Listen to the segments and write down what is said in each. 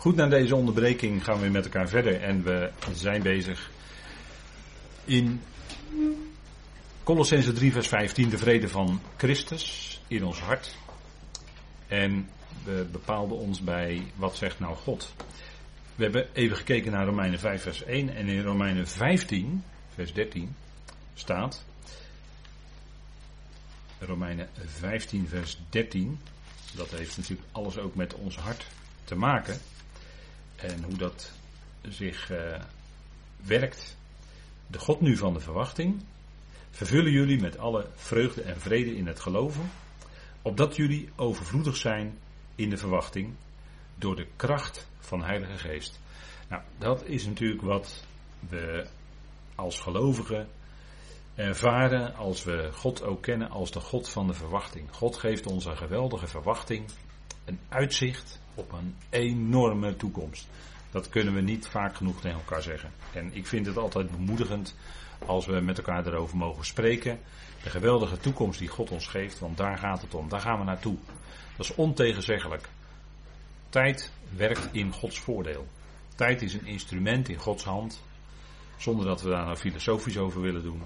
Goed, na deze onderbreking gaan we met elkaar verder en we zijn bezig in Colossense 3 vers 15, de vrede van Christus in ons hart. En we bepaalden ons bij wat zegt nou God. We hebben even gekeken naar Romeinen 5 vers 1 en in Romeinen 15 vers 13 staat Romeinen 15 vers 13 dat heeft natuurlijk alles ook met ons hart te maken en hoe dat zich uh, werkt. De God nu van de verwachting vervullen jullie met alle vreugde en vrede in het geloven, opdat jullie overvloedig zijn in de verwachting door de kracht van Heilige Geest. Nou, dat is natuurlijk wat we als gelovigen ervaren als we God ook kennen als de God van de verwachting. God geeft ons een geweldige verwachting, een uitzicht op een enorme toekomst. Dat kunnen we niet vaak genoeg tegen elkaar zeggen. En ik vind het altijd bemoedigend als we met elkaar erover mogen spreken. De geweldige toekomst die God ons geeft, want daar gaat het om. Daar gaan we naartoe. Dat is ontegenzeggelijk. Tijd werkt in Gods voordeel. Tijd is een instrument in Gods hand. Zonder dat we daar nou filosofisch over willen doen.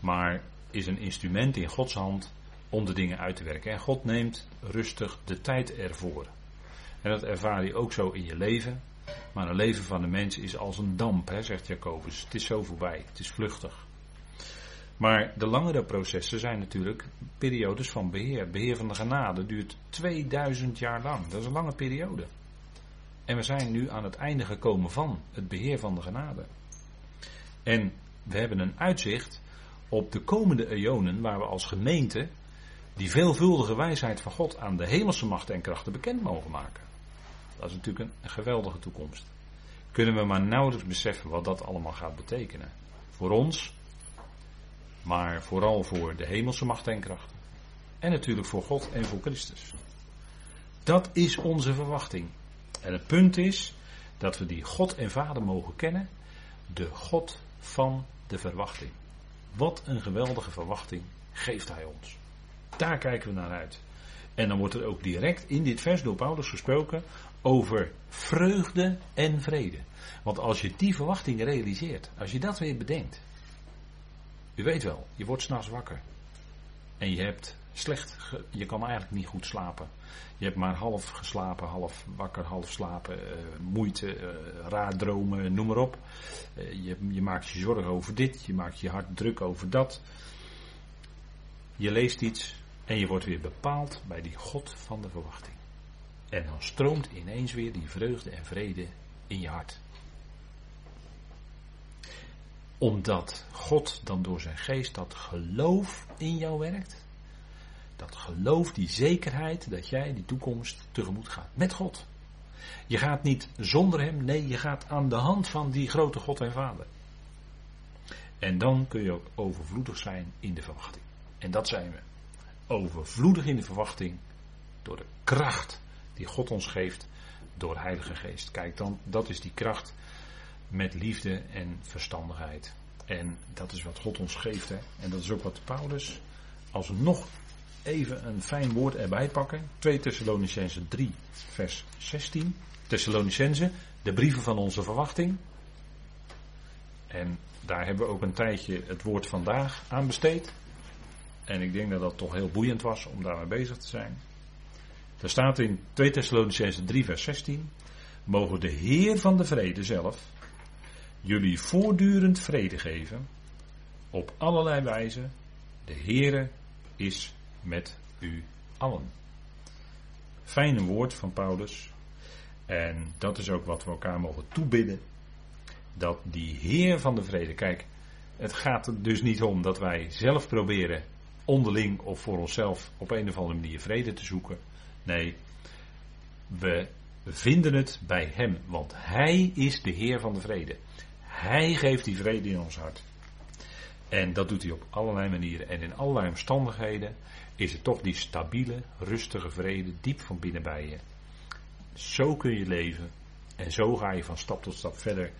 Maar is een instrument in Gods hand om de dingen uit te werken. En God neemt rustig de tijd ervoor. En dat ervaar je ook zo in je leven. Maar een leven van de mens is als een damp, hè, zegt Jacobus. Het is zo voorbij, het is vluchtig. Maar de langere processen zijn natuurlijk periodes van beheer. Beheer van de genade duurt 2000 jaar lang. Dat is een lange periode. En we zijn nu aan het einde gekomen van het beheer van de genade. En we hebben een uitzicht op de komende eonen waar we als gemeente die veelvuldige wijsheid van God aan de hemelse machten en krachten bekend mogen maken. Dat is natuurlijk een, geweldige toekomst. Kunnen we maar nauwelijks beseffen wat dat allemaal gaat betekenen. Voor ons, maar vooral voor de hemelse machten en krachten. En natuurlijk voor God en voor Christus. Dat is onze verwachting. En het punt is dat we die God en Vader mogen kennen. De God van de verwachting. Wat een geweldige verwachting geeft Hij ons. Daar kijken we naar uit. En dan wordt er ook direct in dit vers door Paulus gesproken over vreugde en vrede. Want als je die verwachting realiseert, als je dat weer bedenkt. U weet wel, je wordt s'nachts wakker. En je hebt slecht, je kan eigenlijk niet goed slapen. Je hebt maar half geslapen, half wakker, half slapen, uh, moeite, uh, dromen, noem maar op. Uh, je, je maakt je zorgen over dit, je maakt je hart druk over dat. Je leest iets en je wordt weer bepaald bij die God van de verwachting. En dan stroomt ineens weer die vreugde en vrede in je hart. Omdat God dan door zijn geest dat geloof in jou werkt. Dat geloof, die zekerheid dat jij die toekomst tegemoet gaat. Met God. Je gaat niet zonder Hem, nee, je gaat aan de hand van die grote God en Vader. En dan kun je ook overvloedig zijn in de verwachting. En dat zijn we. Overvloedig in de verwachting door de kracht die God ons geeft door Heilige Geest. Kijk dan, dat is die kracht met liefde en verstandigheid. En dat is wat God ons geeft. Hè. En dat is ook wat Paulus, als we nog even een fijn woord erbij pakken. 2 Thessalonicense 3, vers 16. Thessalonicense, de brieven van onze verwachting. En daar hebben we ook een tijdje het woord vandaag aan besteed. En ik denk dat dat toch heel boeiend was om daarmee bezig te zijn. Er staat in 2 Thessalonicense 3 vers 16. Mogen de Heer van de vrede zelf jullie voortdurend vrede geven. Op allerlei wijzen. De Heere is met u allen. Fijne woord van Paulus. En dat is ook wat we elkaar mogen toebidden. Dat die Heer van de vrede. Kijk, het gaat er dus niet om dat wij zelf proberen onderling of voor onszelf op een of andere manier vrede te zoeken. Nee, we vinden het bij Hem, want Hij is de Heer van de vrede. Hij geeft die vrede in ons hart. En dat doet hij op allerlei manieren. En in allerlei omstandigheden is het toch die stabiele, rustige vrede diep van binnen bij je. Zo kun je leven. En zo ga je van stap tot stap verder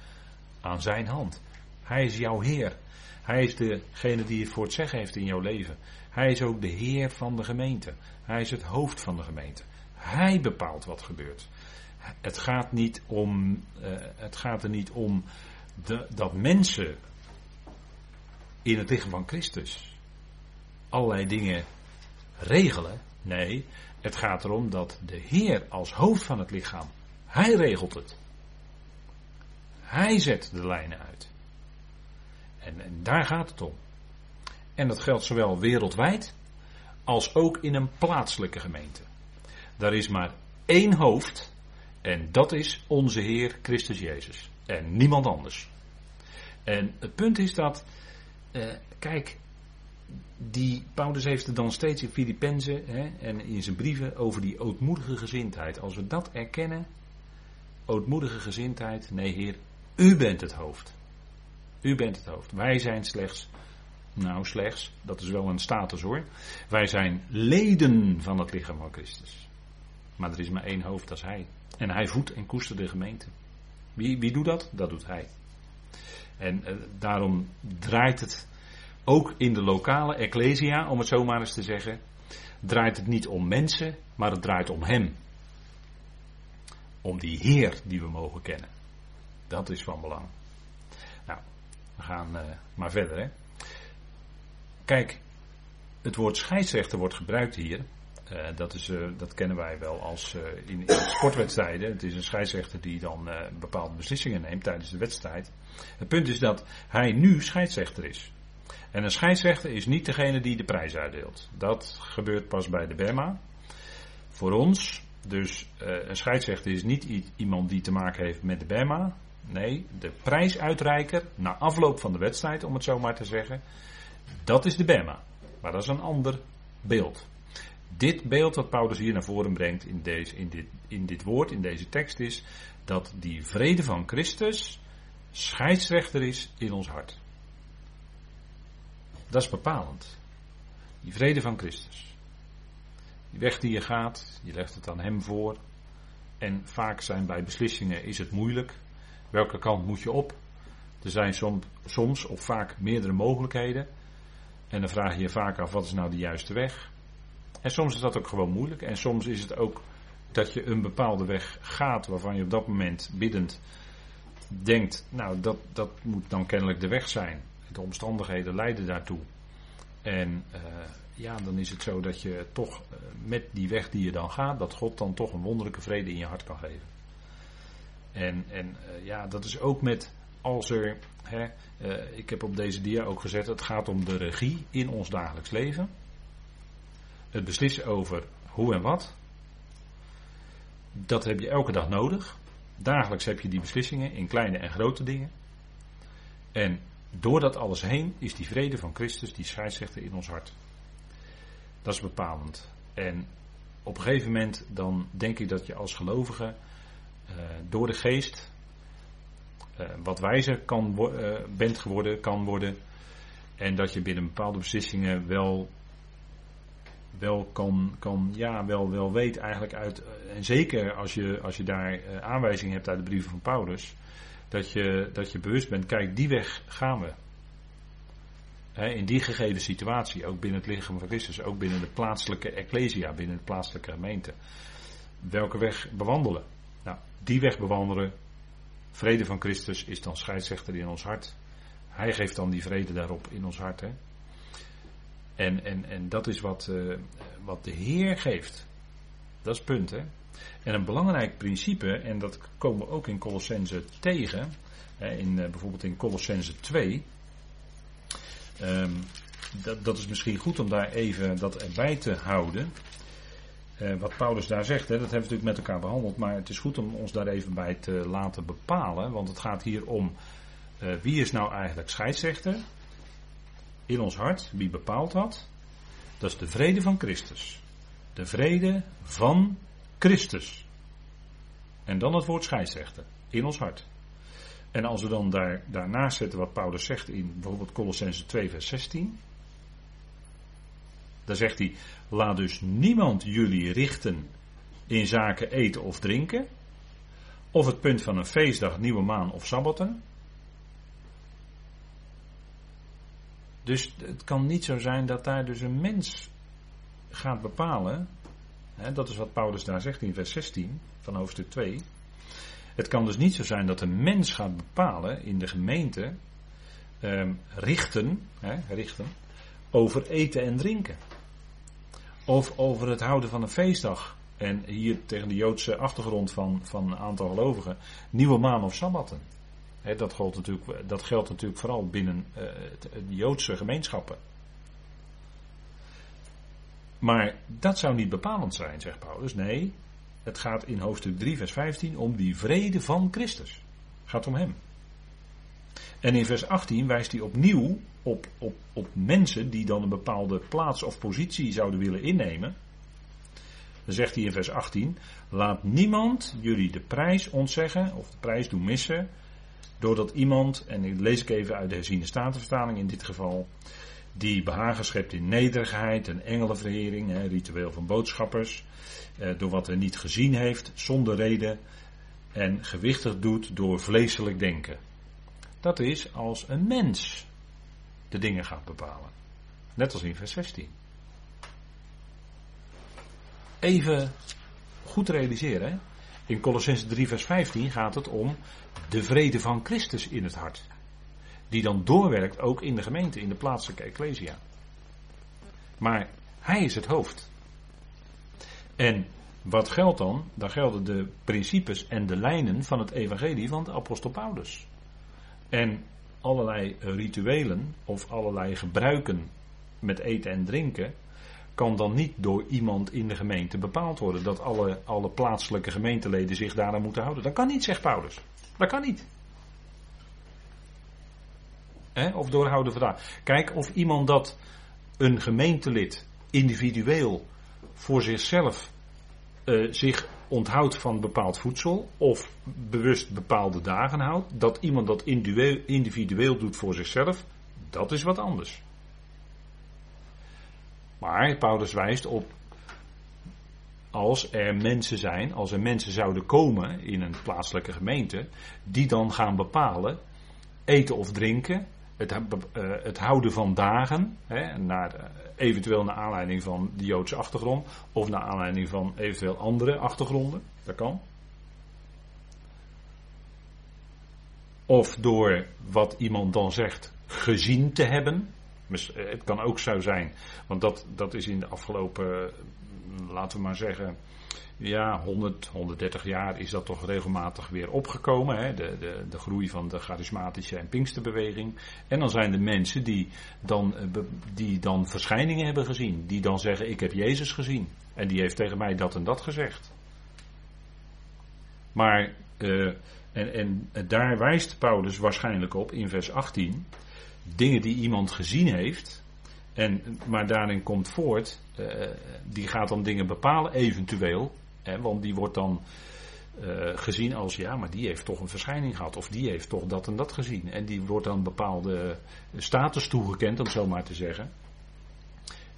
aan zijn hand. Hij is jouw Heer. Hij is degene die het voor het zeggen heeft in jouw leven. Hij is ook de Heer van de gemeente. Hij is het hoofd van de gemeente. Hij bepaalt wat gebeurt. Het gaat, niet om, uh, het gaat er niet om de, dat mensen in het lichaam van Christus allerlei dingen regelen. Nee, het gaat erom dat de Heer als hoofd van het lichaam, Hij regelt het. Hij zet de lijnen uit. En, en daar gaat het om. En dat geldt zowel wereldwijd als ook in een plaatselijke gemeente. Daar is maar één hoofd en dat is onze Heer Christus Jezus. En niemand anders. En het punt is dat, eh, kijk, die Paulus heeft het dan steeds in Filippenzen en in zijn brieven over die ootmoedige gezindheid. Als we dat erkennen, ootmoedige gezindheid, nee Heer, u bent het hoofd. U bent het hoofd. Wij zijn slechts, nou slechts, dat is wel een status hoor. Wij zijn leden van het lichaam van Christus. Maar er is maar één hoofd, dat is Hij. En Hij voedt en koestert de gemeente. Wie, wie doet dat? Dat doet Hij. En eh, daarom draait het ook in de lokale ecclesia, om het zo maar eens te zeggen, draait het niet om mensen, maar het draait om Hem. Om die Heer die we mogen kennen. Dat is van belang. Nou, we gaan uh, maar verder. Hè. Kijk, het woord scheidsrechter wordt gebruikt hier. Uh, dat, is, uh, dat kennen wij wel als in, in, sportwedstrijden. Het is een scheidsrechter die dan bepaalde beslissingen neemt tijdens de wedstrijd. Het punt is dat hij nu scheidsrechter is. En een scheidsrechter is niet degene die de prijs uitdeelt. Dat gebeurt pas bij de BEMA. Voor ons, dus een scheidsrechter is niet iemand die te maken heeft met de BEMA. Nee, de prijsuitreiker na afloop van de wedstrijd, om het zo maar te zeggen, dat is de Bema. Maar dat is een ander beeld. Dit beeld wat Paulus hier naar voren brengt in, deze, in, dit, in dit woord, in deze tekst, is dat die vrede van Christus scheidsrechter is in ons hart. Dat is bepalend. Die vrede van Christus. Die weg die je gaat, je legt het aan Hem voor. En vaak zijn bij beslissingen is het moeilijk. Welke kant moet je op? Er zijn soms, soms of vaak meerdere mogelijkheden. En dan vraag je je vaak af wat is nou de juiste weg. En soms is dat ook gewoon moeilijk. En soms is het ook dat je een bepaalde weg gaat waarvan je op dat moment biddend denkt, nou dat, dat moet dan kennelijk de weg zijn. De omstandigheden leiden daartoe. En uh, ja, dan is het zo dat je toch uh, met die weg die je dan gaat, dat God dan toch een wonderlijke vrede in je hart kan geven. En, en uh, ja, dat is ook met als er, hè, uh, ik heb op deze dia ook gezet, het gaat om de regie in ons dagelijks leven. Het beslissen over hoe en wat. Dat heb je elke dag nodig. Dagelijks heb je die beslissingen in kleine en grote dingen. En door dat alles heen is die vrede van Christus, die scheidsrechter in ons hart. Dat is bepalend. En op een gegeven moment dan denk ik dat je als gelovige uh, door de geest wat wijzer kan, uh, bent geworden, kan worden. En dat je binnen bepaalde beslissingen wel, wel kan, kan ja, wel, wel weet eigenlijk uit. En zeker als je, als je daar aanwijzingen hebt uit de brieven van Paulus. Dat je, dat je bewust bent, kijk, die weg gaan we. In die gegeven situatie, ook binnen het lichaam van Christus, ook binnen de plaatselijke ecclesia, binnen de plaatselijke gemeente. Welke weg bewandelen? die weg bewandelen. Vrede van Christus is dan scheidsrechter in ons hart. Hij geeft dan die vrede daarop in ons hart. Hè? En, en, en dat is wat, uh, wat de Heer geeft. Dat is het punt. Hè? En een belangrijk principe, en dat komen we ook in Colossense tegen, hè, in, uh, bijvoorbeeld in Colossense 2. Um, dat, dat is misschien goed om daar even dat erbij te houden. Uh, wat Paulus daar zegt, hè, dat hebben we natuurlijk met elkaar behandeld, maar het is goed om ons daar even bij te laten bepalen, want het gaat hier om uh, wie is nou eigenlijk scheidsrechter in ons hart, wie bepaalt dat? Dat is de vrede van Christus. De vrede van Christus. En dan het woord scheidsrechter in ons hart. En als we dan daar, daarnaast zetten wat Paulus zegt in bijvoorbeeld Colossense 2 vers 16. Dan zegt hij, laat dus niemand jullie richten in zaken eten of drinken, of het punt van een feestdag, nieuwe maan of sabbaten. Dus het kan niet zo zijn dat daar dus een mens gaat bepalen, hè, dat is wat Paulus daar zegt in vers 16 van hoofdstuk 2, Het kan dus niet zo zijn dat een mens gaat bepalen in de gemeente, ehm, richten, hè, richten, over eten en drinken. Of over het houden van een feestdag. En hier tegen de Joodse achtergrond van, van een aantal gelovigen, nieuwe maan of sabbatten. dat, geldt natuurlijk, dat geldt natuurlijk vooral binnen uh, de Joodse gemeenschappen. Maar dat zou niet bepalend zijn, zegt Paulus. Nee, het gaat in hoofdstuk 3, vers 15 om die vrede van Christus. Het gaat om hem. En in vers 18 wijst hij opnieuw op, op, op mensen die dan een bepaalde plaats of positie zouden willen innemen. Dan zegt hij in vers 18: Laat niemand jullie de prijs ontzeggen of de prijs doen missen. Doordat iemand, en ik lees ik even uit de herziene statenvertaling in dit geval, die behagen schept in nederigheid en engelenverhering, ritueel van boodschappers, eh, door wat hij niet gezien heeft, zonder reden, en gewichtig doet door vleeselijk denken. Dat is als een mens de dingen gaat bepalen. Net als in vers 16. Even goed realiseren. In Colossense 3 vers 15 gaat het om de vrede van Christus in het hart. Die dan doorwerkt ook in de gemeente, in de plaatselijke ecclesia. Maar hij is het hoofd. En wat geldt dan? Dan gelden de principes en de lijnen van het evangelie van de apostel Paulus. En allerlei rituelen of allerlei gebruiken met eten en drinken kan dan niet door iemand in de gemeente bepaald worden. Dat alle, alle plaatselijke gemeenteleden zich daaraan moeten houden. Dat kan niet, zegt Paulus. Dat kan niet. Of doorhouden vandaag. Kijk of iemand dat een gemeentelid individueel voor zichzelf uh, zich onthoudt van bepaald voedsel of bewust bepaalde dagen houdt. Dat iemand dat individueel doet voor zichzelf, dat is wat anders. Maar Paulus wijst op als er mensen zijn, als er mensen zouden komen in een plaatselijke gemeente, die dan gaan bepalen eten of drinken, het, uh, het houden van dagen, hè, naar, uh, eventueel naar aanleiding van de Joodse achtergrond, of naar aanleiding van eventueel andere achtergronden, dat kan. Of door wat iemand dan zegt gezien te hebben, eh, het kan ook zo zijn, want dat, dat is in de afgelopen, laten we maar zeggen, ja, 100, 130 jaar is dat toch regelmatig weer opgekomen. Hè? De, de, de groei van de charismatische en pinksterbeweging. En dan zijn er mensen die dan, eh, die dan verschijningen hebben gezien. Die dan zeggen, ik heb Jezus gezien. En die heeft tegen mij dat en dat gezegd. Maar, uh, en, en daar wijst Paulus waarschijnlijk op in vers 18 dingen die iemand gezien heeft. En, maar daarin komt voort, uh, die gaat dan dingen bepalen, eventueel. Hè, want die wordt dan uh, gezien als, ja, maar die heeft toch een verschijning gehad. Of die heeft toch dat en dat gezien. En die wordt dan bepaalde status toegekend, om zo maar te zeggen.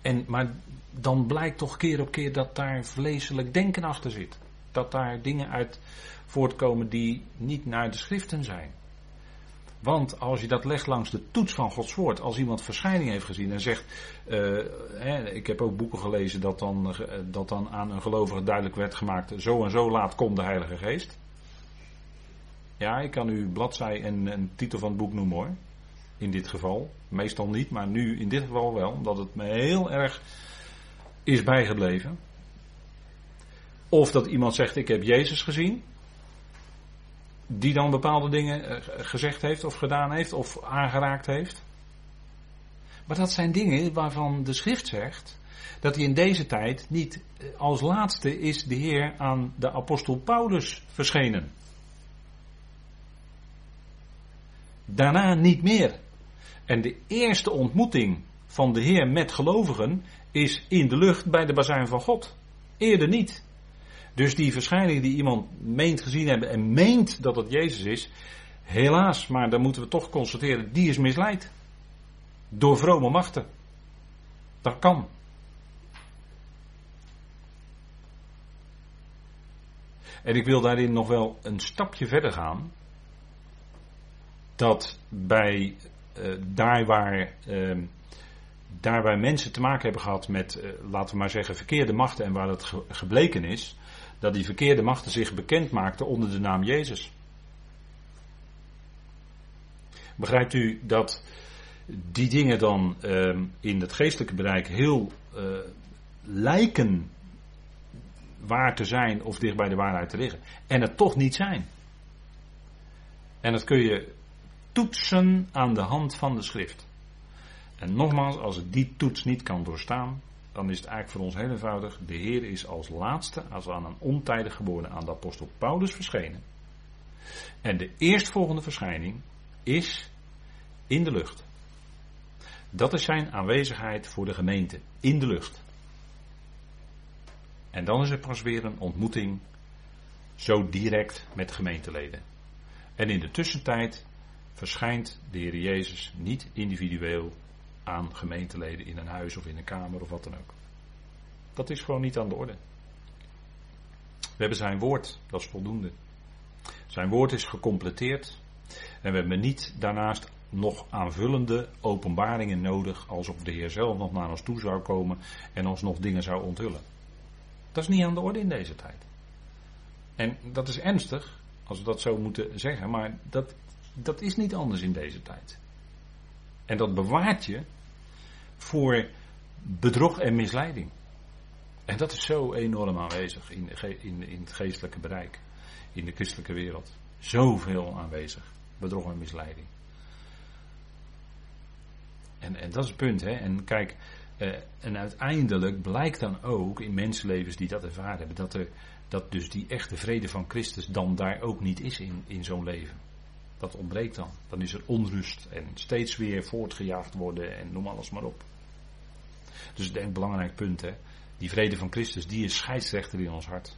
En, maar dan blijkt toch keer op keer dat daar vleeselijk denken achter zit. Dat daar dingen uit voortkomen die niet naar de schriften zijn. Want als je dat legt langs de toets van Gods woord, als iemand verschijning heeft gezien en zegt, uh, hè, ik heb ook boeken gelezen dat dan, uh, dat dan aan een gelovige duidelijk werd gemaakt, zo en zo laat komt de Heilige Geest. Ja, ik kan u bladzij en, en titel van het boek noemen hoor. In dit geval. Meestal niet, maar nu in dit geval wel, omdat het me heel erg is bijgebleven. Of dat iemand zegt, ik heb Jezus gezien die dan bepaalde dingen eh, gezegd heeft of gedaan heeft of aangeraakt heeft. Maar dat zijn dingen waarvan de schrift zegt dat hij in deze tijd niet eh, als laatste is de Heer aan de apostel Paulus verschenen. Daarna niet meer. En de eerste ontmoeting van de Heer met gelovigen is in de lucht bij de bazuin van God. Eerder niet. Dus die verschijning die iemand meent gezien hebben en meent dat het Jezus is, helaas, maar dan moeten we toch constateren, die is misleid. Door vrome machten. Dat kan. En ik wil daarin nog wel een stapje verder gaan. Dat bij uh, daar waar uh, daar waar mensen te maken hebben gehad met, uh, laten we maar zeggen, verkeerde machten en waar ge gebleken is, dat die verkeerde machten zich bekend maakten onder de naam Jezus. Begrijpt u dat die dingen dan uh, in het geestelijke bereik heel uh, lijken waar te zijn of dicht bij de waarheid te liggen. En het toch niet zijn. En dat kun je toetsen aan de hand van de schrift. En nogmaals, als ik die toets niet kan doorstaan, dan is het eigenlijk voor ons heel eenvoudig. De Heer is als laatste, als aan een ontijdig geboren aan de apostel Paulus verschenen. En de eerstvolgende verschijning is in de lucht. Dat is zijn aanwezigheid voor de gemeente in de lucht. En dan is er pas weer een ontmoeting zo direct met gemeenteleden. En in de tussentijd verschijnt de Heer Jezus niet individueel aan gemeenteleden in een huis of in een kamer of wat dan ook. Dat is gewoon niet aan de orde. We hebben zijn woord, dat is voldoende. Zijn woord is gecompleteerd en we hebben niet daarnaast nog aanvullende openbaringen nodig alsof de Heer zelf nog naar ons toe zou komen en ons nog dingen zou onthullen. Dat is niet aan de orde in deze tijd. En dat is ernstig, als we dat zo moeten zeggen, maar dat, dat is niet anders in deze tijd. En dat bewaart je voor bedrog en misleiding. En dat is zo enorm aanwezig in, in, in het geestelijke bereik, in de christelijke wereld. Zoveel aanwezig, bedrog en misleiding. En, en dat is het punt, hè. En kijk, eh, en uiteindelijk blijkt dan ook in mensenlevens die dat ervaren hebben, dat, er, dat dus die echte vrede van Christus dan daar ook niet is in, in zo'n leven. Dat ontbreekt dan. Dan is er onrust en steeds weer voortgejaagd worden en noem alles maar op. Dus ik denk belangrijk punt, hè. Die vrede van Christus, die is scheidsrechter in ons hart.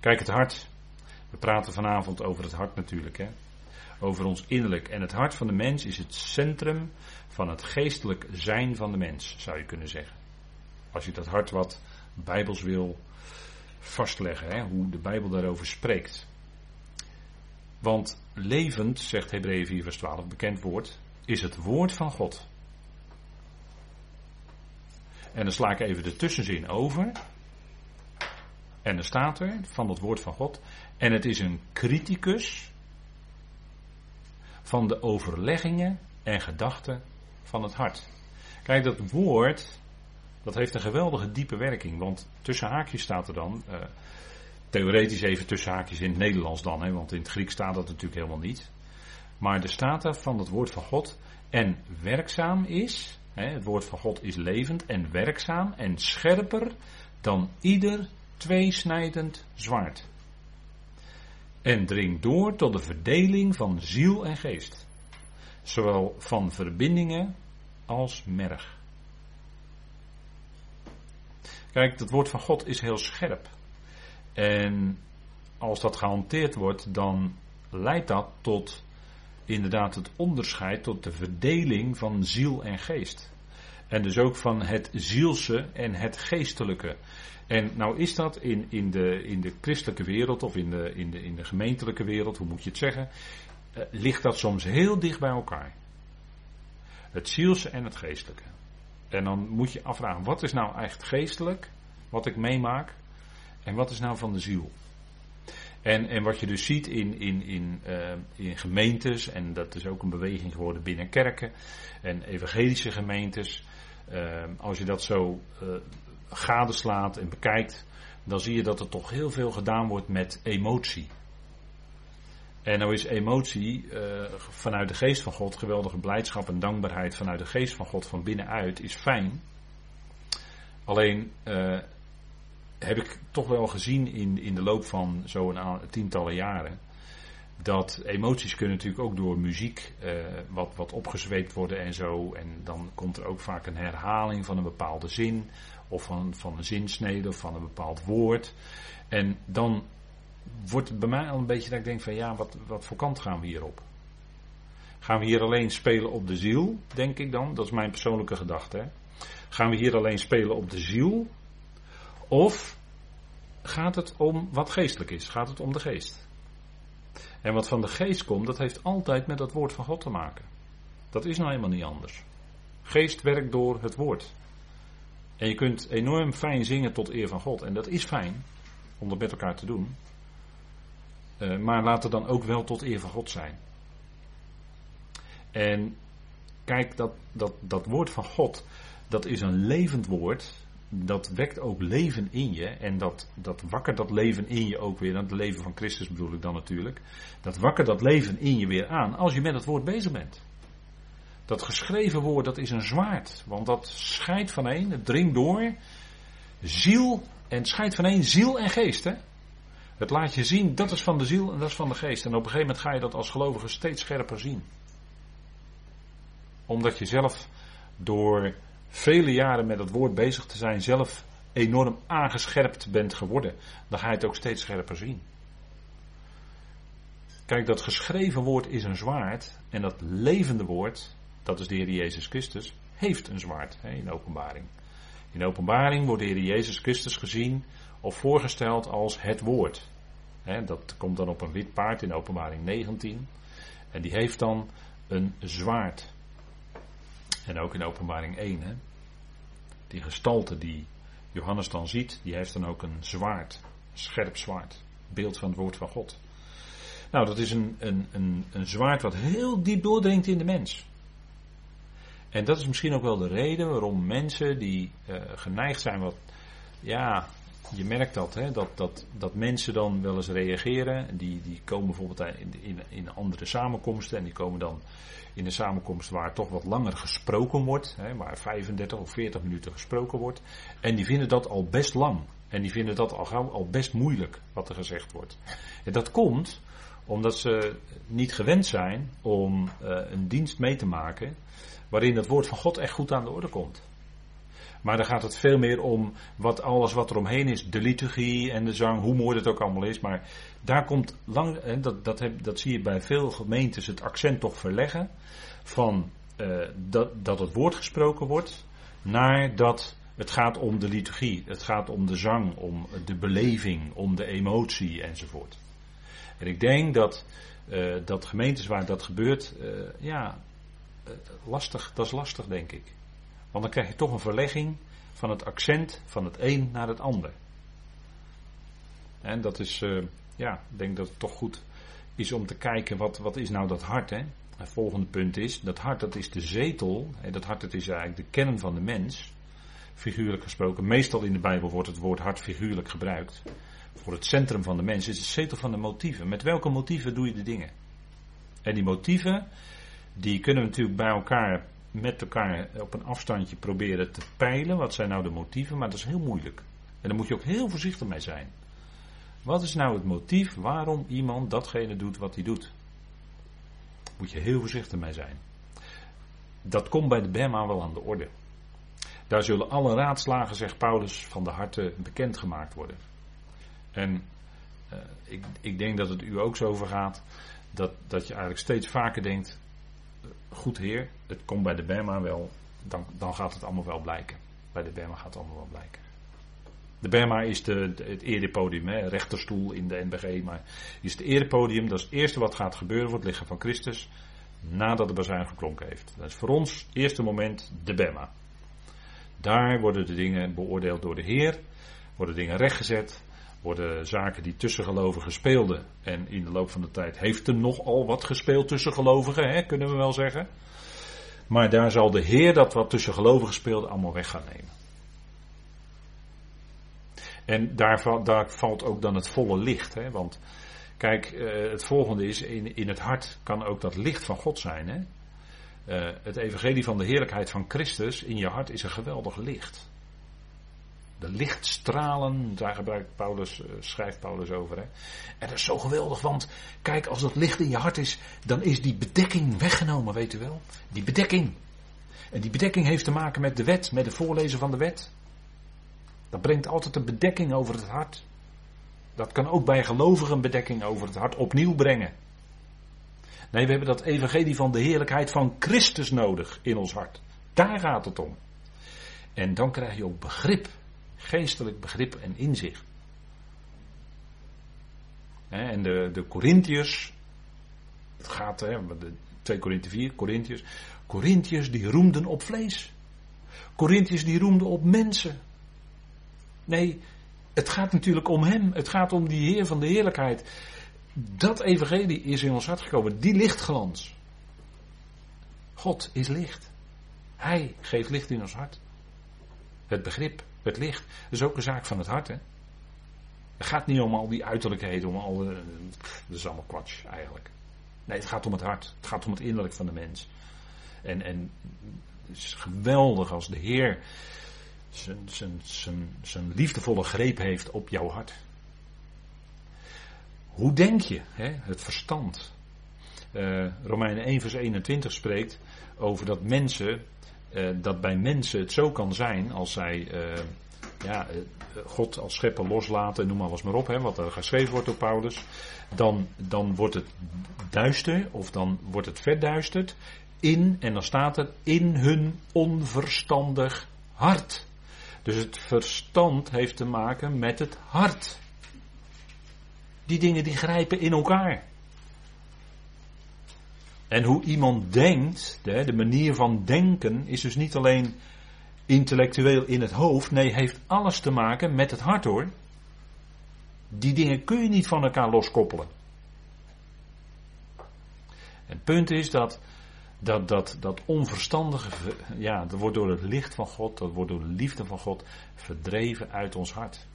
Kijk, het hart. We praten vanavond over het hart natuurlijk, hè. Over ons innerlijk. En het hart van de mens is het centrum van het geestelijk zijn van de mens, zou je kunnen zeggen. Als je dat hart wat bijbels wil vastleggen, hè, hoe de Bijbel daarover spreekt. Want levend, zegt Hebreeën 4 vers 12, bekend woord, is het woord van God. En dan sla ik even de tussenzin over. En dan staat er van het woord van God. En het is een criticus van de overleggingen en gedachten van het hart. Kijk, dat woord, dat heeft een geweldige diepe werking. Want tussen haakjes staat er dan, uh, theoretisch even tussen haakjes in het Nederlands dan, hè, want in het Grieks staat dat natuurlijk helemaal niet. Maar er staat er van het woord van God en werkzaam is, hè, het woord van God is levend en werkzaam en scherper dan ieder tweesnijdend zwaard. En dringt door tot de verdeling van ziel en geest. Zowel van verbindingen als merg. Kijk, het woord van God is heel scherp. En als dat gehanteerd wordt, dan leidt dat tot inderdaad het onderscheid, tot de verdeling van ziel en geest. En dus ook van het zielse en het geestelijke. En nou is dat in, in, de, in de christelijke wereld of in de, in, de, in de gemeentelijke wereld, hoe moet je het zeggen, eh, ligt dat soms heel dicht bij elkaar. Het zielse en het geestelijke. En dan moet je afvragen, wat is nou echt geestelijk, wat ik meemaak, en wat is nou van de ziel? En, en wat je dus ziet in, in, in, uh, in gemeentes, en dat is ook een beweging geworden binnen kerken en evangelische gemeentes, uh, als je dat zo uh, gadeslaat en bekijkt, dan zie je dat er toch heel veel gedaan wordt met emotie. En nou is emotie vanuit de geest van God, geweldige blijdschap en dankbaarheid vanuit de geest van God van binnenuit is fijn. Alleen heb ik toch wel gezien in, in de loop van zo'n tientallen jaren. Dat emoties kunnen natuurlijk ook door muziek uh, wat, wat opgezweept worden en zo. En dan komt er ook vaak een herhaling van een bepaalde zin. Of van, van een zinsnede of van een bepaald woord. En dan wordt het bij mij al een beetje dat ik denk van ja, wat, wat voor kant gaan we hierop? Gaan we hier alleen spelen op de ziel, denk ik dan? Dat is mijn persoonlijke gedachte. Gaan we hier alleen spelen op de ziel? Of gaat het om wat geestelijk is? Gaat het om de geest? En wat van de geest komt, dat heeft altijd met dat woord van God te maken. Dat is nou helemaal niet anders. Geest werkt door het woord. En je kunt enorm fijn zingen tot eer van God. En dat is fijn. om dat met elkaar te doen. Uh, maar laat het dan ook wel tot eer van God zijn. En kijk, dat, dat, dat woord van God, dat is een levend woord. Dat wekt ook leven in je. En dat, dat wakkert dat leven in je ook weer. Het leven van Christus bedoel ik dan natuurlijk. Dat wakkert dat leven in je weer aan als je met het woord bezig bent. Dat geschreven woord, dat is een zwaard. Want dat scheidt van een, het dringt door. Ziel, en scheidt van een ziel en geest. Hè? Het laat je zien, dat is van de ziel en dat is van de geest. En op een gegeven moment ga je dat als gelovige steeds scherper zien. Omdat je zelf door vele jaren met het woord bezig te zijn, zelf enorm aangescherpt bent geworden. Dan ga je het ook steeds scherper zien. Kijk, dat geschreven woord is een zwaard. En dat levende woord, dat is de Heer Jezus Christus, heeft een zwaard hè, in openbaring. In openbaring wordt de Heer Jezus Christus gezien of voorgesteld als het woord. dat komt dan op een wit paard in openbaring 19. En die heeft dan een zwaard. En ook in openbaring 1. Die gestalte die Johannes dan ziet, die heeft dan ook een zwaard. Een scherp zwaard. Beeld van het woord van God. Nou, dat is een, een, een, een zwaard wat heel diep doordringt in de mens. En dat is misschien ook wel de reden waarom mensen die uh, geneigd zijn wat, ja, je merkt dat, hè, dat, dat, dat mensen dan wel eens reageren. Die, die komen bijvoorbeeld in, in, in andere samenkomsten en die komen dan in een samenkomst waar toch wat langer gesproken wordt, hè, waar 35 of 40 minuten gesproken wordt. En die vinden dat al best lang. En die vinden dat al al best moeilijk wat er gezegd wordt. En dat komt omdat ze niet gewend zijn om uh, een dienst mee te maken waarin het woord van God echt goed aan de orde komt. Maar dan gaat het veel meer om wat alles wat er omheen is. De liturgie en de zang, hoe mooi het ook allemaal is. Maar daar komt lang, dat, dat, heb, dat zie je bij veel gemeentes, het accent toch verleggen. Van uh, dat, dat het woord gesproken wordt, naar dat het gaat om de liturgie. Het gaat om de zang, om de beleving, om de emotie enzovoort. En ik denk dat, uh, dat gemeentes waar dat gebeurt, uh, ja, lastig, dat is lastig denk ik. Want dan krijg je toch een verlegging van het accent van het een naar het ander. En dat is, uh, ja, ik denk dat het toch goed is om te kijken wat, wat is nou dat hart. Hè? Het volgende punt is, dat hart dat is de zetel, hè, dat hart dat is eigenlijk de kern van de mens, figuurlijk gesproken. Meestal in de Bijbel wordt het woord hart figuurlijk gebruikt. Voor het centrum van de mens is het zetel van de motieven. Met welke motieven doe je de dingen? En die motieven, die kunnen we natuurlijk bij elkaar met elkaar op een afstandje proberen te peilen. Wat zijn nou de motieven? Maar dat is heel moeilijk. En daar moet je ook heel voorzichtig mee zijn. Wat is nou het motief waarom iemand datgene doet wat hij doet? Moet je heel voorzichtig mee zijn. Dat komt bij de Bema wel aan de orde. Daar zullen alle raadslagen, zegt Paulus, van de harte bekendgemaakt worden. En uh, ik, ik, denk dat het u ook zo vergaat dat, dat je eigenlijk steeds vaker denkt: goed heer, het komt bij de Bema wel, dan, dan gaat het allemaal wel blijken. Bij de Bema gaat het allemaal wel blijken. De Bema is de, het erepodium, hè, rechterstoel in de NBG, maar is het erepodium, dat is het eerste wat gaat gebeuren voor het lichaam van Christus, nadat de bazuin geklonken heeft. Dat is voor ons eerste moment de Bema. Daar worden de dingen beoordeeld door de Heer, worden dingen rechtgezet, worden zaken die tussen gelovigen speelden. En in de loop van de tijd heeft er nogal wat gespeeld tussen gelovigen, hè, kunnen we wel zeggen. Maar daar zal de Heer dat wat tussen gelovigen speelde allemaal weg gaan nemen. En daar, daar valt ook dan het volle licht. Hè, want kijk, eh, het volgende is, in, in het hart kan ook dat licht van God zijn. Hè. Uh, het evangelie van de heerlijkheid van Christus in je hart is een geweldig licht. De lichtstralen, daar gebruikt Paulus, uh, schrijft Paulus over. Hè. En dat is zo geweldig, want kijk, als dat licht in je hart is, dan is die bedekking weggenomen, weet u wel. Die bedekking. En die bedekking heeft te maken met de wet, met het voorlezen van de wet. Dat brengt altijd een bedekking over het hart. Dat kan ook bij gelovigen een bedekking over het hart opnieuw brengen. Nee, we hebben dat evangelie van de heerlijkheid van Christus nodig in ons hart. Daar gaat het om. En dan krijg je ook begrip Geestelijk begrip en inzicht. En de, de Corinthiërs, het gaat, hè, de 2 Korinthe 4, Corinthiërs. Corinthiërs die roemden op vlees. Corinthiërs die roemden op mensen. Nee, Het gaat natuurlijk om Hem. Het gaat om die Heer van de heerlijkheid. Dat evangelie is in ons hart gekomen. Die lichtglans. God is licht. Hij geeft licht in ons hart. Het begrip, het licht. Dat is ook een zaak van het hart. Hè? Het gaat niet om al die uiterlijkheden, om al. dat is allemaal eigenlijk. Nee, het gaat om het hart. Het gaat om het innerlijk van de mens. En, en het is geweldig als de Heer zijn, zijn, zijn, zijn liefdevolle greep heeft op jouw hart. Hoe denk je? Hè? Het verstand. Uh, Romeinen 1 vers 21 spreekt over dat mensen, uh, dat bij mensen het zo kan zijn als zij uh, ja, God als schepper loslaten, noem maar eens maar op, hè, wat er geschreven wordt door Paulus, dan, dan wordt het duister of dan wordt het verduisterd in, en dan staat er, in hun onverstandig hart. Dus het verstand heeft te maken met het hart. Die dingen die grijpen in elkaar. En hoe iemand denkt, de manier van denken, is dus niet alleen intellectueel in het hoofd. Nee, heeft alles te maken met het hart hoor. Die dingen kun je niet van elkaar loskoppelen. En het punt is dat dat, dat, dat onverstandige, ja, dat wordt door het licht van God, dat wordt door de liefde van God verdreven uit ons hart.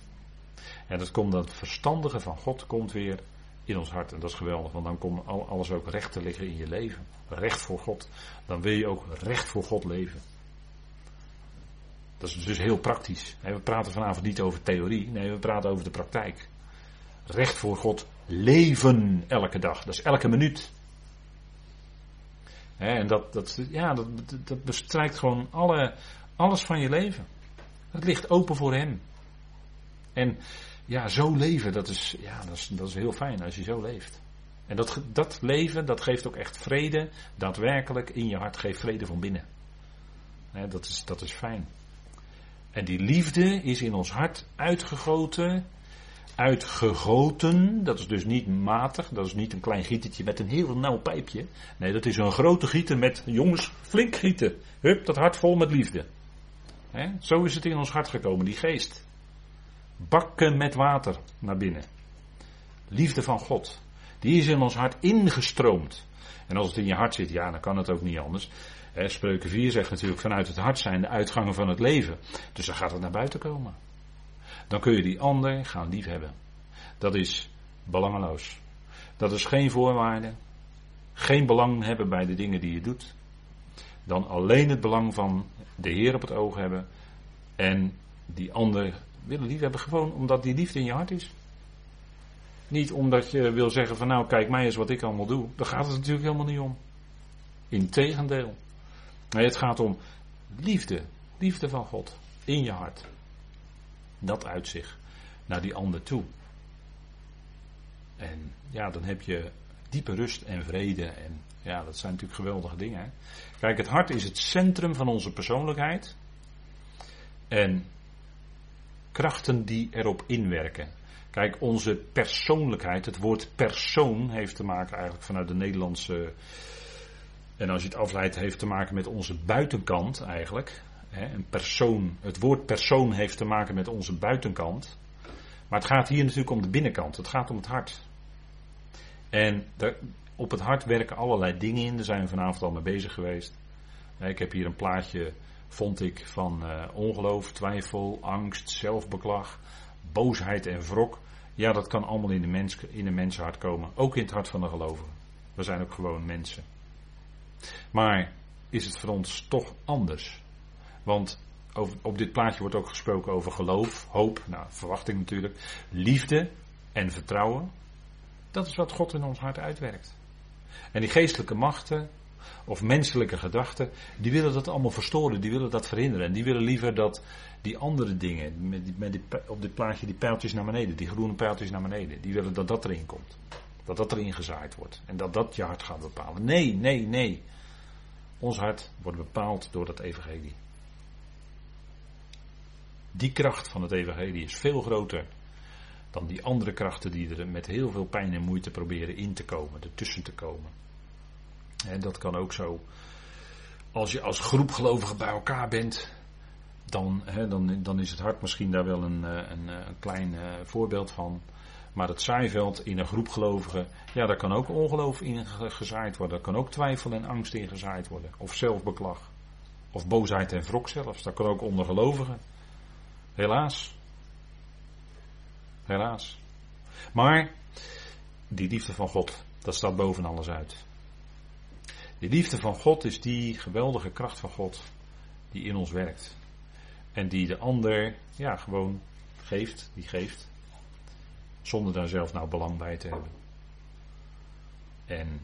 En dat komt dat verstandige van God komt weer in ons hart. En dat is geweldig, want dan komt alles ook recht te liggen in je leven. Recht voor God. Dan wil je ook recht voor God leven. Dat is dus heel praktisch. We praten vanavond niet over theorie, nee, we praten over de praktijk. Recht voor God leven elke dag. Dat is elke minuut. En dat, dat, ja, dat, dat bestrijkt gewoon alle, alles van je leven. Het ligt open voor Hem. En ja, zo leven, dat is, ja, dat is, dat is heel fijn als je zo leeft. En dat, dat leven, dat geeft ook echt vrede, daadwerkelijk in je hart, geeft vrede van binnen. dat, is, dat is fijn. En die liefde is in ons hart uitgegoten, uitgegoten, dat is dus niet matig, dat is niet een klein gietertje met een heel nauw pijpje. Nee, dat is een grote gieter met, jongens, flink gieten. Hup, dat hart vol met liefde. zo is het in ons hart gekomen, die geest. Bakken met water naar binnen. Liefde van God. Die is in ons hart ingestroomd. En als het in je hart zit, ja, dan kan het ook niet anders. Spreuken 4 zegt natuurlijk vanuit het hart zijn de uitgangen van het leven. Dus dan gaat het naar buiten komen. Dan kun je die ander gaan liefhebben. Dat is belangeloos. Dat is geen voorwaarde. Geen belang hebben bij de dingen die je doet. Dan alleen het belang van de Heer op het oog hebben. En die ander willen liefhebben gewoon omdat die liefde in je hart is. Niet omdat je wil zeggen van nou kijk mij eens wat ik allemaal doe. Daar gaat het natuurlijk helemaal niet om. Integendeel. Nee, het gaat om liefde. Liefde van God. In je hart. Dat uit zich naar die ander toe. En ja, dan heb je diepe rust en vrede. En ja, dat zijn natuurlijk geweldige dingen. Hè? Kijk, het hart is het centrum van onze persoonlijkheid. En krachten die erop inwerken. Kijk, onze persoonlijkheid, het woord persoon heeft te maken eigenlijk vanuit de Nederlandse. En als je het afleidt, heeft te maken met onze buitenkant eigenlijk. Een persoon, het woord persoon heeft te maken met onze buitenkant. Maar het gaat hier natuurlijk om de binnenkant. Het gaat om het hart. En op het hart werken allerlei dingen in. Daar zijn we vanavond al mee bezig geweest. Ik heb hier een plaatje, vond ik, van uh, ongeloof, twijfel, angst, zelfbeklag, boosheid en wrok. Ja, dat kan allemaal in de, mens, in de mensenhart komen. Ook in het hart van de gelovigen. We zijn ook gewoon mensen. Maar is het voor ons toch anders? Want op dit plaatje wordt ook gesproken over geloof, hoop, nou, verwachting natuurlijk, liefde en vertrouwen. Dat is wat God in ons hart uitwerkt. En die geestelijke machten of menselijke gedachten, die willen dat allemaal verstoren, die willen dat verhinderen. En die willen liever dat die andere dingen, met die, met op dit plaatje die pijltjes naar beneden, die groene pijltjes naar beneden, die willen dat dat erin komt. Dat dat erin gezaaid wordt. En dat dat je hart gaat bepalen. Nee, nee, nee. Ons hart wordt bepaald door dat evangelie. Die kracht van het evangelie is veel groter dan die andere krachten die er met heel veel pijn en moeite proberen in te komen, ertussen te komen. En dat kan ook zo. Als je als groep gelovigen bij elkaar bent, dan, hè, dan, dan is het hart misschien daar wel een, een, een klein voorbeeld van. Maar het zaaiveld in een groep gelovigen, ja, daar kan ook ongeloof in gezaaid worden. Daar kan ook twijfel en angst in gezaaid worden. Of zelfbeklag. Of boosheid en wrok zelfs. Dat kan ook onder gelovigen. Helaas. Helaas. Maar die liefde van God, dat staat boven alles uit. Die liefde van God is die geweldige kracht van God die in ons werkt. En die de ander, ja, gewoon geeft, die geeft. Zonder daar zelf nou belang bij te hebben. En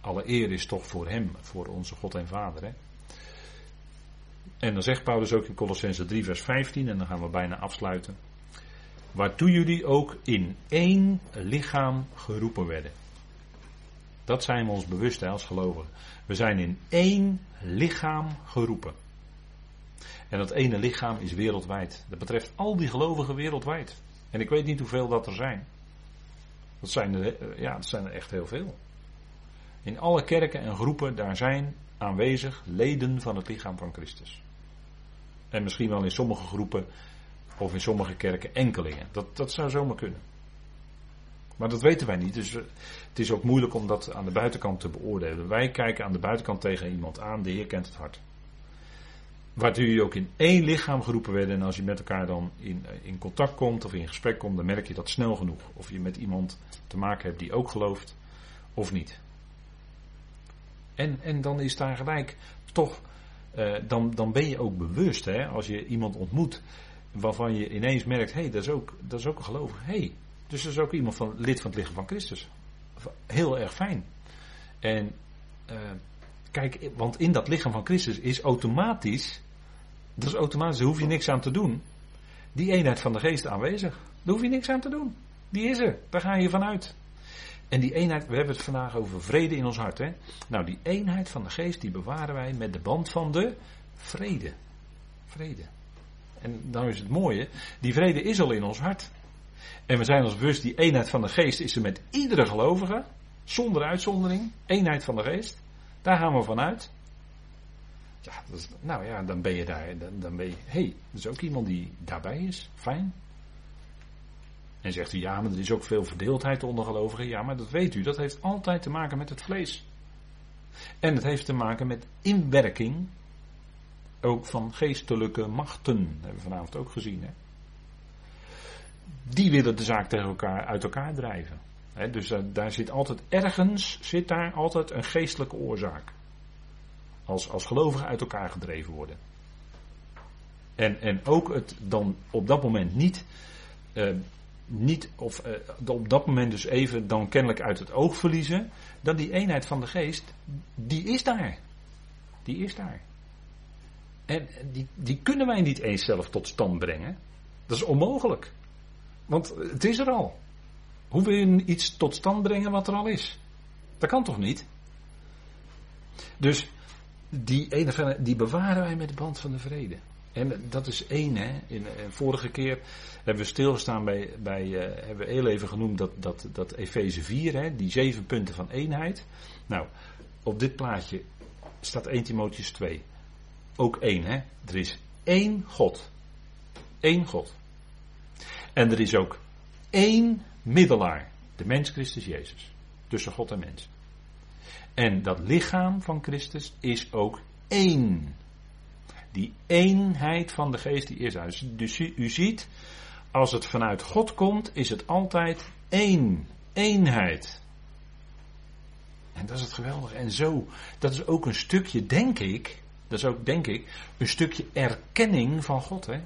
alle eer is toch voor Hem, voor onze God en Vader. Hè? En dan zegt Paulus ook in Colossense 3, vers 15, en dan gaan we bijna afsluiten. Waartoe jullie ook in één lichaam geroepen werden. Dat zijn we ons bewust als gelovigen. We zijn in één lichaam geroepen. En dat ene lichaam is wereldwijd. Dat betreft al die gelovigen wereldwijd. En ik weet niet hoeveel dat er zijn. Dat zijn er, ja, dat zijn er echt heel veel. In alle kerken en groepen, daar zijn aanwezig leden van het lichaam van Christus. En misschien wel in sommige groepen of in sommige kerken enkelingen. Dat, dat zou zomaar kunnen. Maar dat weten wij niet. Dus eh, het is ook moeilijk om dat aan de buitenkant te beoordelen. Wij kijken aan de buitenkant tegen iemand aan. De Heer kent het hart. Waardoor jullie ook in één lichaam geroepen werden. En als je met elkaar dan in, eh, in contact komt of in gesprek komt, dan merk je dat snel genoeg. Of je met iemand te maken hebt die ook gelooft of niet. En, en dan is daar gelijk toch, uh, dan, dan ben je ook bewust, hè, als je iemand ontmoet waarvan je ineens merkt, hé, hey, dat, is ook, dat is ook een gelovige. Hey, dus dat is ook iemand van lid van het lichaam van Christus. Heel erg fijn. En uh, kijk, want in dat lichaam van Christus is automatisch, dat is automatisch, daar hoef je niks aan te doen. Die eenheid van de geest aanwezig. Daar hoef je niks aan te doen. Die is er. Daar ga je vanuit. En die eenheid, we hebben het vandaag over vrede in ons hart. Hè? Nou, die eenheid van de geest, die bewaren wij met de band van de vrede. Vrede. En dan is het mooie, die vrede is al in ons hart. En we zijn ons bewust, die eenheid van de geest is er met iedere gelovige, zonder uitzondering, eenheid van de geest. Daar gaan we vanuit. Ja, nou ja, dan ben je daar, dan, dan ben je, hé, hey, er is ook iemand die daarbij is, fijn. En zegt u, ja, maar er is ook veel verdeeldheid onder gelovigen. Ja, maar dat weet u, dat heeft altijd te maken met het vlees. En het heeft te maken met inwerking, ook van geestelijke machten. Dat hebben we vanavond ook gezien. Hè? Die willen de zaak tegen elkaar uit elkaar drijven. dus uh, daar zit altijd ergens, zit daar altijd een geestelijke oorzaak. Als, als gelovigen uit elkaar gedreven worden. En, en ook het dan op dat moment niet uh, niet, of uh, op dat moment dus even dan kennelijk uit het oog verliezen, dat die eenheid van de geest, die is daar. Die is daar. En die, die kunnen wij niet eens zelf tot stand brengen. Dat is onmogelijk. Want het is er al. Hoe wil je iets tot stand brengen wat er al is? Dat kan toch niet? Dus die ene die bewaren wij met de band van de vrede. En dat is één, hè. In, eh, vorige keer hebben we stilgestaan bij, bij uh, hebben we heel even genoemd dat, dat, dat Efeze 4, hè, die zeven punten van eenheid. Nou, op dit plaatje staat 1 Timotheus 2. Ook één, hè. Er is één God. Eén God. En er is ook één middelaar. De mens Christus Jezus. Tussen God en mens. En dat lichaam van Christus is ook één. Die eenheid van de geest die is uit. Dus u ziet, als het vanuit God komt, is het altijd één. Eenheid. En dat is het geweldige. En zo, dat is ook een stukje, denk ik, dat is ook, denk ik, een stukje erkenning van God. Hè?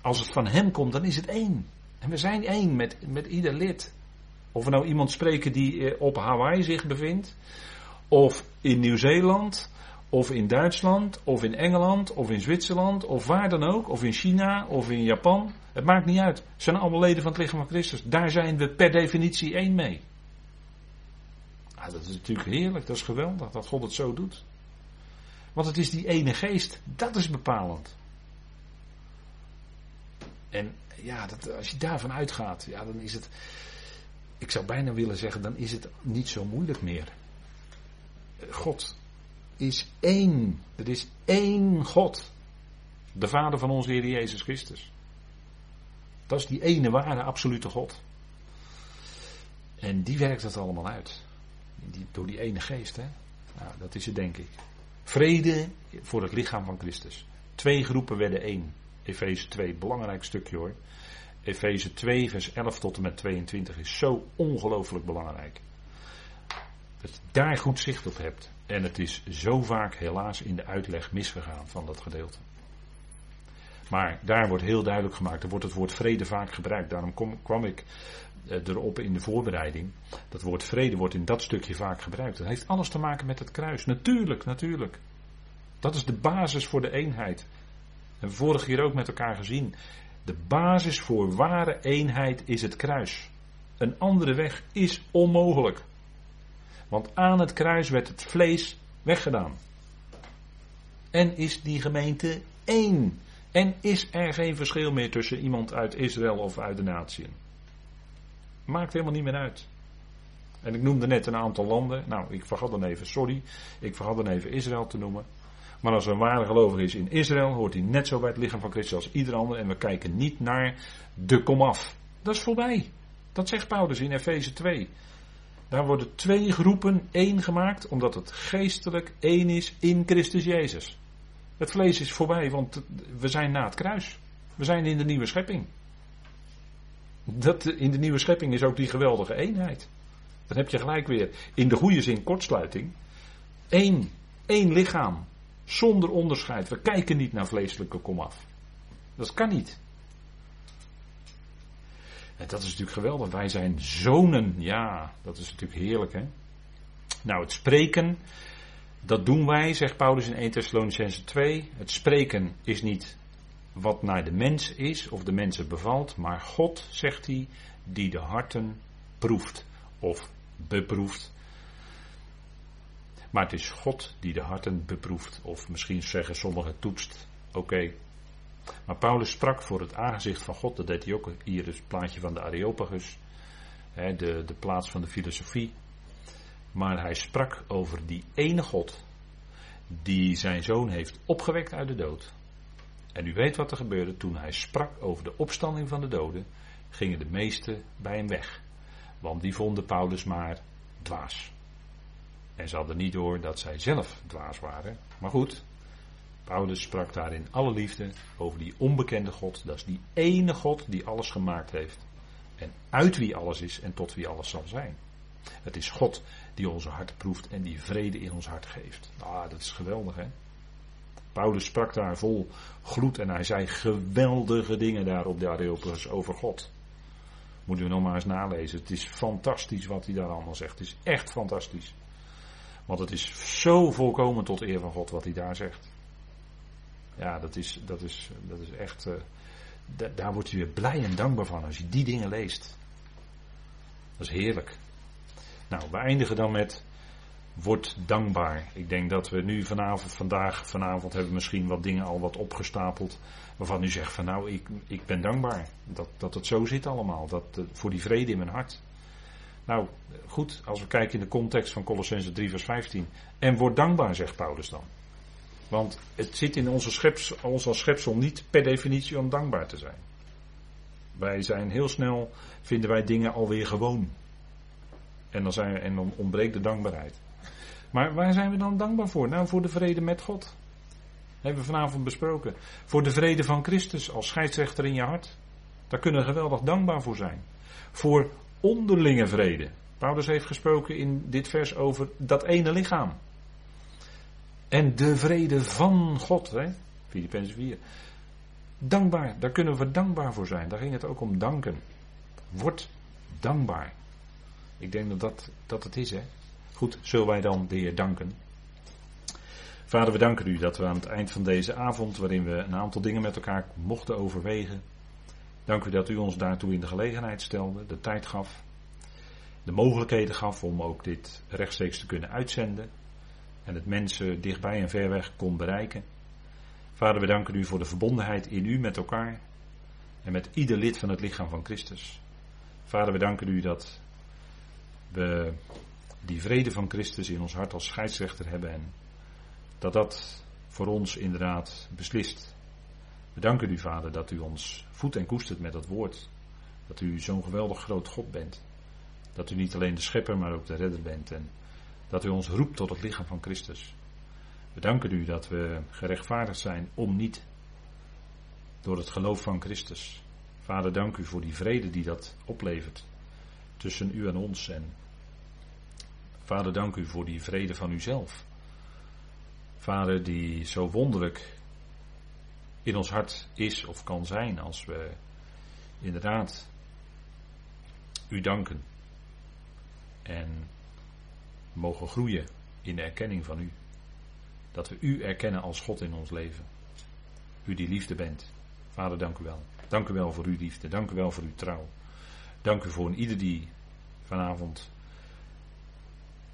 Als het van Hem komt, dan is het één. En we zijn één met, met ieder lid. Of we nou iemand spreken die eh, op Hawaii zich bevindt, of in Nieuw-Zeeland, of in Duitsland, of in Engeland, of in Zwitserland, of waar dan ook, of in China, of in Japan. Het maakt niet uit. Ze zijn allemaal leden van het lichaam van Christus. Daar zijn we per definitie één mee. Ah, dat is natuurlijk heerlijk, dat is geweldig dat God het zo doet. Want het is die ene geest, dat is bepalend. En ja, dat, als je daarvan uitgaat, ja, dan is het. Ik zou bijna willen zeggen, dan is het niet zo moeilijk meer. God is één. Er is één God. De Vader van onze Heer Jezus Christus. Dat is die ene ware, absolute God. En die werkt het allemaal uit. Die, door die ene geest, hè. Nou, dat is het denk ik. Vrede voor het lichaam van Christus. Twee groepen werden één. Efeze 2, belangrijk stukje hoor. Efeze 2, vers 11 tot en met 22 is zo ongelooflijk belangrijk. Dat je daar goed zicht op hebt. En het is zo vaak helaas in de uitleg misgegaan van dat gedeelte. Maar daar wordt heel duidelijk gemaakt, er wordt het woord vrede vaak gebruikt. Daarom kom, kwam ik eh, erop in de voorbereiding. Dat woord vrede wordt in dat stukje vaak gebruikt. Dat heeft alles te maken met het kruis. Natuurlijk, natuurlijk. Dat is de basis voor de eenheid. En vorig keer ook met elkaar gezien. De basis voor ware eenheid is het kruis. Een andere weg is onmogelijk. Want aan het kruis werd het vlees weggedaan. En is die gemeente één. En is er geen verschil meer tussen iemand uit Israël of uit de natie. Maakt helemaal niet meer uit. En ik noemde net een aantal landen. Nou, ik vergat dan even, sorry. Ik vergat dan even Israël te noemen. Maar als er een ware gelovige is in Israël, hoort hij net zo bij het lichaam van Christus als ieder ander. En we kijken niet naar de komaf. Dat is voorbij. Dat zegt Paulus in Efeze 2. Daar worden twee groepen één gemaakt, omdat het geestelijk één is in Christus Jezus. Het vlees is voorbij, want we zijn na het kruis. We zijn in de nieuwe schepping. Dat, in de nieuwe schepping is ook die geweldige eenheid. Dan heb je gelijk weer in de goede zin kortsluiting. Eén, één lichaam. Zonder onderscheid. We kijken niet naar vleeselijke komaf. Dat kan niet. En dat is natuurlijk geweldig. Wij zijn zonen. Ja, dat is natuurlijk heerlijk hè. Nou, het spreken. Dat doen wij, zegt Paulus in 1 Thessalonicense 2. Het spreken is niet wat naar de mens is of de mensen bevalt, maar God, zegt hij, die de harten proeft of beproeft. Maar het is God die de harten beproeft, of misschien zeggen sommigen toetst. Oké. Maar Paulus sprak voor het aangezicht van God, dat deed hier, dus het plaatje van de Areopagus, hè, de, de plaats van de filosofie. Maar hij sprak over die ene God, die zijn zoon heeft opgewekt uit de dood. En u weet wat er gebeurde toen hij sprak over de opstanding van de doden, gingen de meesten bij hem weg. Want die vonden Paulus maar dwaas. En ze hadden niet door dat zij zelf dwaas waren. Maar goed, Paulus sprak daar in alle liefde over die onbekende God. Dat is die ene God die alles gemaakt heeft. En uit wie alles is en tot wie alles zal zijn. Het is God die onze hart proeft en die vrede in ons hart geeft. Ah, dat is geweldig hè. Paulus sprak daar vol gloed en hij zei geweldige dingen daar op de Areopagus over God. Moeten we nog maar eens nalezen. Het is fantastisch wat hij daar allemaal zegt. Het is echt fantastisch. Want het is zo volkomen tot eer van God wat hij daar zegt. Ja, dat is, dat is, dat is echt. Uh, daar word je weer blij en dankbaar van als je die dingen leest. Dat is heerlijk. Nou, we eindigen dan met Word dankbaar. Ik denk dat we nu vanavond, vandaag, vanavond hebben misschien wat dingen al wat opgestapeld. Waarvan u zegt van nou, ik, ik ben dankbaar. Dat, dat het zo zit allemaal. Dat, uh, voor die vrede in mijn hart. Nou, goed, als we kijken in de context van Colossense 3 vers 15. En word dankbaar, zegt Paulus dan. Want het zit in onze schepsel, ons als schepsel niet per definitie om dankbaar te zijn. Wij zijn heel snel, vinden wij dingen alweer gewoon. En dan, zijn, en dan ontbreekt de dankbaarheid. Maar waar zijn we dan dankbaar voor? Nou, voor de vrede met God. Dat hebben we vanavond besproken. Voor de vrede van Christus als scheidsrechter in je hart. Daar kunnen we geweldig dankbaar voor zijn. Voor onderlinge vrede. Paulus heeft gesproken in dit vers over dat ene lichaam. En de vrede van God, hè? Filippenzen 4. Dankbaar, daar kunnen we dankbaar voor zijn. Daar ging het ook om danken. Word dankbaar. Ik denk dat dat, dat het is, hè? Goed, zullen wij dan de Heer danken. Vader, we danken u dat we aan het eind van deze avond, waarin we een aantal dingen met elkaar mochten overwegen, dank u dat u ons daartoe in de gelegenheid stelde, de tijd gaf, de mogelijkheden gaf om ook dit rechtstreeks te kunnen uitzenden en het mensen dichtbij en ver weg kon bereiken. Vader, we danken u voor de verbondenheid in u met elkaar en met ieder lid van het lichaam van Christus. Vader, we danken u dat we die vrede van Christus in ons hart als scheidsrechter hebben en dat dat voor ons inderdaad beslist. We danken u, Vader, dat u ons voedt en koestert met dat woord. Dat u zo'n geweldig groot God bent. Dat u niet alleen de schepper, maar ook de redder bent. En dat u ons roept tot het lichaam van Christus. We danken u dat we gerechtvaardigd zijn om niet door het geloof van Christus. Vader, dank u voor die vrede die dat oplevert tussen u en ons. En Vader, dank u voor die vrede van uzelf. Vader, die zo wonderlijk in ons hart is of kan zijn als we inderdaad u danken. En mogen groeien in de erkenning van u. Dat we u erkennen als God in ons leven. U die liefde bent. Vader, dank u wel. Dank u wel voor uw liefde. Dank u wel voor uw trouw. Dank u voor ieder die vanavond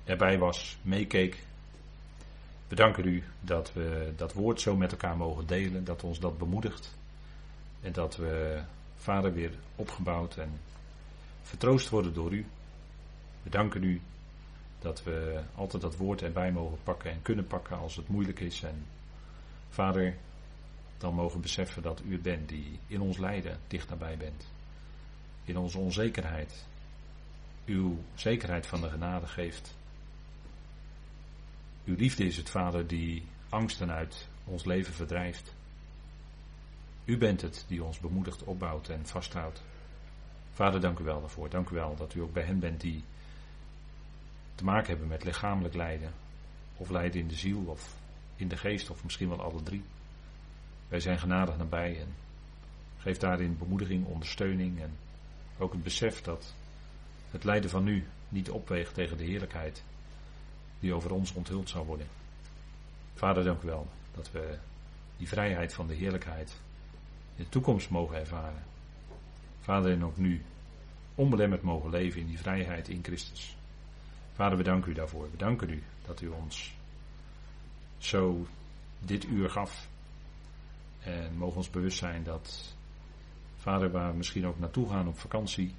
erbij was, meekeek. We danken u dat we dat woord zo met elkaar mogen delen, dat ons dat bemoedigt. En dat we, Vader, weer opgebouwd en vertroost worden door u. We danken u dat we altijd dat woord erbij mogen pakken en kunnen pakken als het moeilijk is. En Vader, dan mogen beseffen dat u bent die in ons lijden dicht nabij bent. In onze onzekerheid. Uw zekerheid van de genade geeft. Uw liefde is het, Vader, die angsten uit ons leven verdrijft. U bent het die ons bemoedigt, opbouwt en vasthoudt. Vader, dank u wel daarvoor. Dank u wel dat u ook bij hen bent die te maken hebben met lichamelijk lijden. Of lijden in de ziel of in de geest of misschien wel alle drie. Wij zijn genadig nabij en geef daarin bemoediging, ondersteuning en ook het besef dat het lijden van nu niet opweegt tegen de heerlijkheid die over ons onthuld zal worden. Vader, dank u wel dat we die vrijheid van de heerlijkheid in de toekomst mogen ervaren. Vader, en ook nu onbelemmerd mogen leven in die vrijheid in Christus. Vader, we danken u daarvoor. We danken u dat u ons zo dit uur gaf. En mogen ons bewust zijn dat, Vader, waar we misschien ook naartoe gaan op vakantie,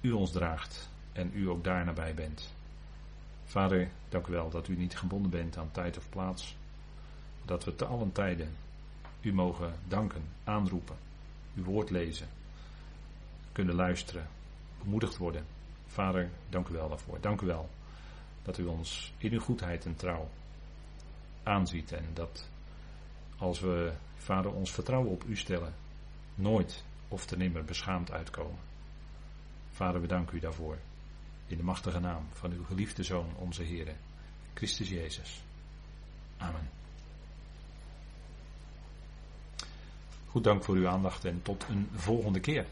u ons draagt en u ook daar nabij bent. Vader, dank u wel dat u niet gebonden bent aan tijd of plaats. Dat we te allen tijden u mogen danken, aanroepen, uw woord lezen, kunnen luisteren, bemoedigd worden. Vader, dank u wel daarvoor. Dank u wel dat u ons in uw goedheid en trouw aanziet en dat als we, Vader, ons vertrouwen op u stellen, nooit of te nimmer beschaamd uitkomen. Vader, we danken u daarvoor. In de machtige naam van uw geliefde Zoon, onze Heer, Christus Jezus. Amen. Goed dank voor uw aandacht en tot een volgende keer.